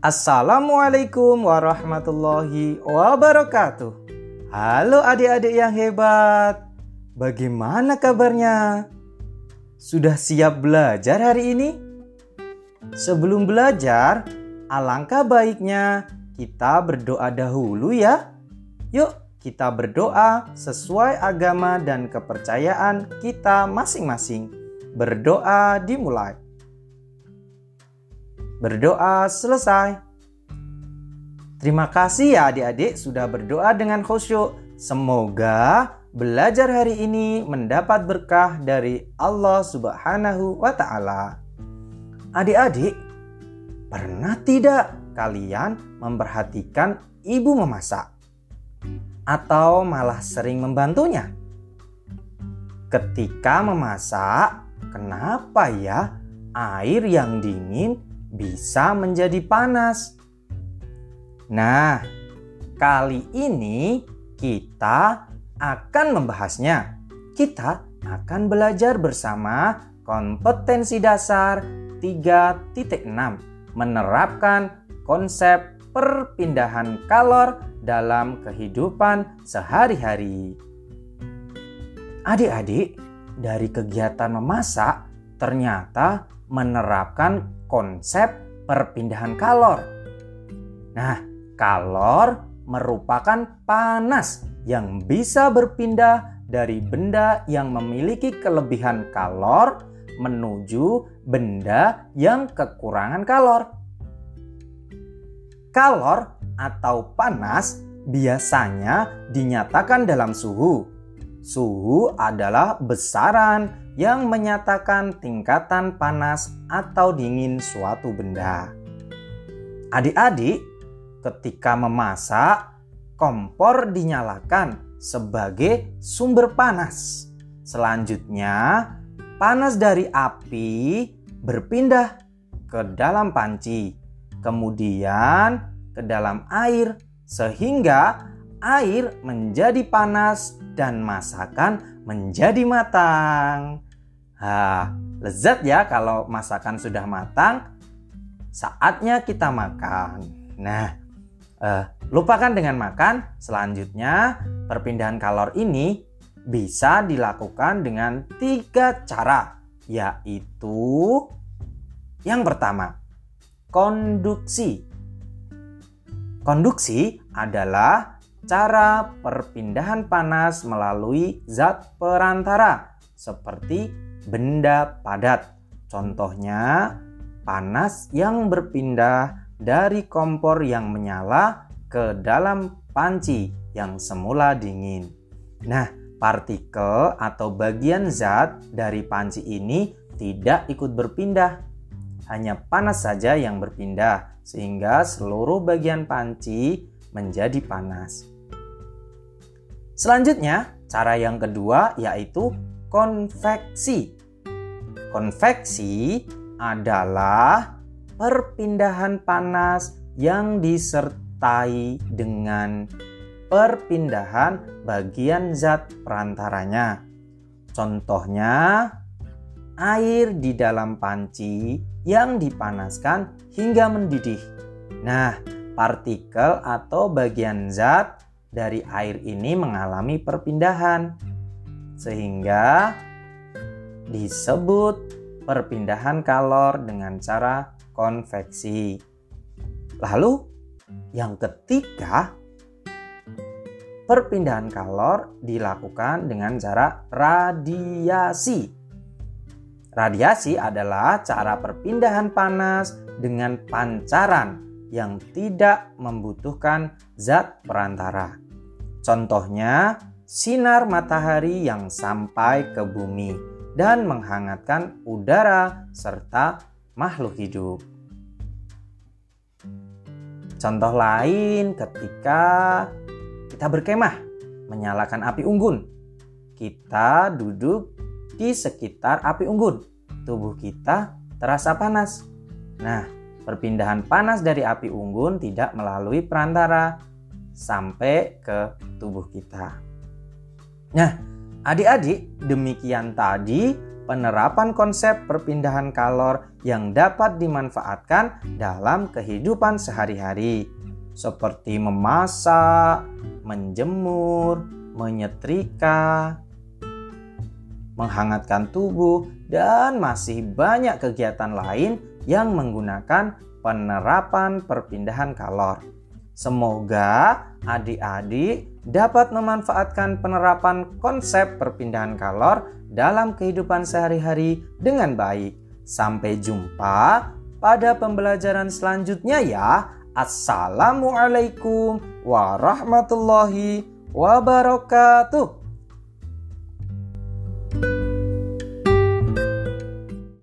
Assalamualaikum warahmatullahi wabarakatuh. Halo adik-adik yang hebat. Bagaimana kabarnya? Sudah siap belajar hari ini? Sebelum belajar, alangkah baiknya kita berdoa dahulu ya. Yuk, kita berdoa sesuai agama dan kepercayaan kita masing-masing. Berdoa dimulai. Berdoa selesai. Terima kasih ya adik-adik sudah berdoa dengan khusyuk. Semoga belajar hari ini mendapat berkah dari Allah Subhanahu wa taala. Adik-adik, pernah tidak kalian memperhatikan ibu memasak atau malah sering membantunya? Ketika memasak, kenapa ya air yang dingin bisa menjadi panas. Nah, kali ini kita akan membahasnya. Kita akan belajar bersama kompetensi dasar 3.6 menerapkan konsep perpindahan kalor dalam kehidupan sehari-hari. Adik-adik, dari kegiatan memasak ternyata menerapkan konsep perpindahan kalor. Nah, kalor merupakan panas yang bisa berpindah dari benda yang memiliki kelebihan kalor menuju benda yang kekurangan kalor. Kalor atau panas biasanya dinyatakan dalam suhu. Suhu adalah besaran yang menyatakan tingkatan panas atau dingin suatu benda. Adik-adik, ketika memasak, kompor dinyalakan sebagai sumber panas. Selanjutnya, panas dari api berpindah ke dalam panci, kemudian ke dalam air, sehingga air menjadi panas dan masakan menjadi matang. Ha, lezat ya kalau masakan sudah matang. Saatnya kita makan. Nah, eh, lupakan dengan makan. Selanjutnya, perpindahan kalor ini bisa dilakukan dengan tiga cara, yaitu yang pertama, konduksi. Konduksi adalah cara perpindahan panas melalui zat perantara seperti benda padat. Contohnya, panas yang berpindah dari kompor yang menyala ke dalam panci yang semula dingin. Nah, partikel atau bagian zat dari panci ini tidak ikut berpindah. Hanya panas saja yang berpindah, sehingga seluruh bagian panci menjadi panas. Selanjutnya, cara yang kedua yaitu konveksi. Konveksi adalah perpindahan panas yang disertai dengan perpindahan bagian zat perantaranya. Contohnya, air di dalam panci yang dipanaskan hingga mendidih. Nah, partikel atau bagian zat dari air ini mengalami perpindahan sehingga disebut perpindahan kalor dengan cara konveksi. Lalu yang ketiga perpindahan kalor dilakukan dengan cara radiasi. Radiasi adalah cara perpindahan panas dengan pancaran yang tidak membutuhkan zat perantara. Contohnya, sinar matahari yang sampai ke bumi dan menghangatkan udara serta makhluk hidup. Contoh lain ketika kita berkemah menyalakan api unggun. Kita duduk di sekitar api unggun. Tubuh kita terasa panas. Nah, Perpindahan panas dari api unggun tidak melalui perantara sampai ke tubuh kita. Nah, adik-adik, demikian tadi penerapan konsep perpindahan kalor yang dapat dimanfaatkan dalam kehidupan sehari-hari, seperti memasak, menjemur, menyetrika, menghangatkan tubuh, dan masih banyak kegiatan lain yang menggunakan penerapan perpindahan kalor. Semoga adik-adik dapat memanfaatkan penerapan konsep perpindahan kalor dalam kehidupan sehari-hari dengan baik. Sampai jumpa pada pembelajaran selanjutnya ya. Assalamualaikum warahmatullahi wabarakatuh.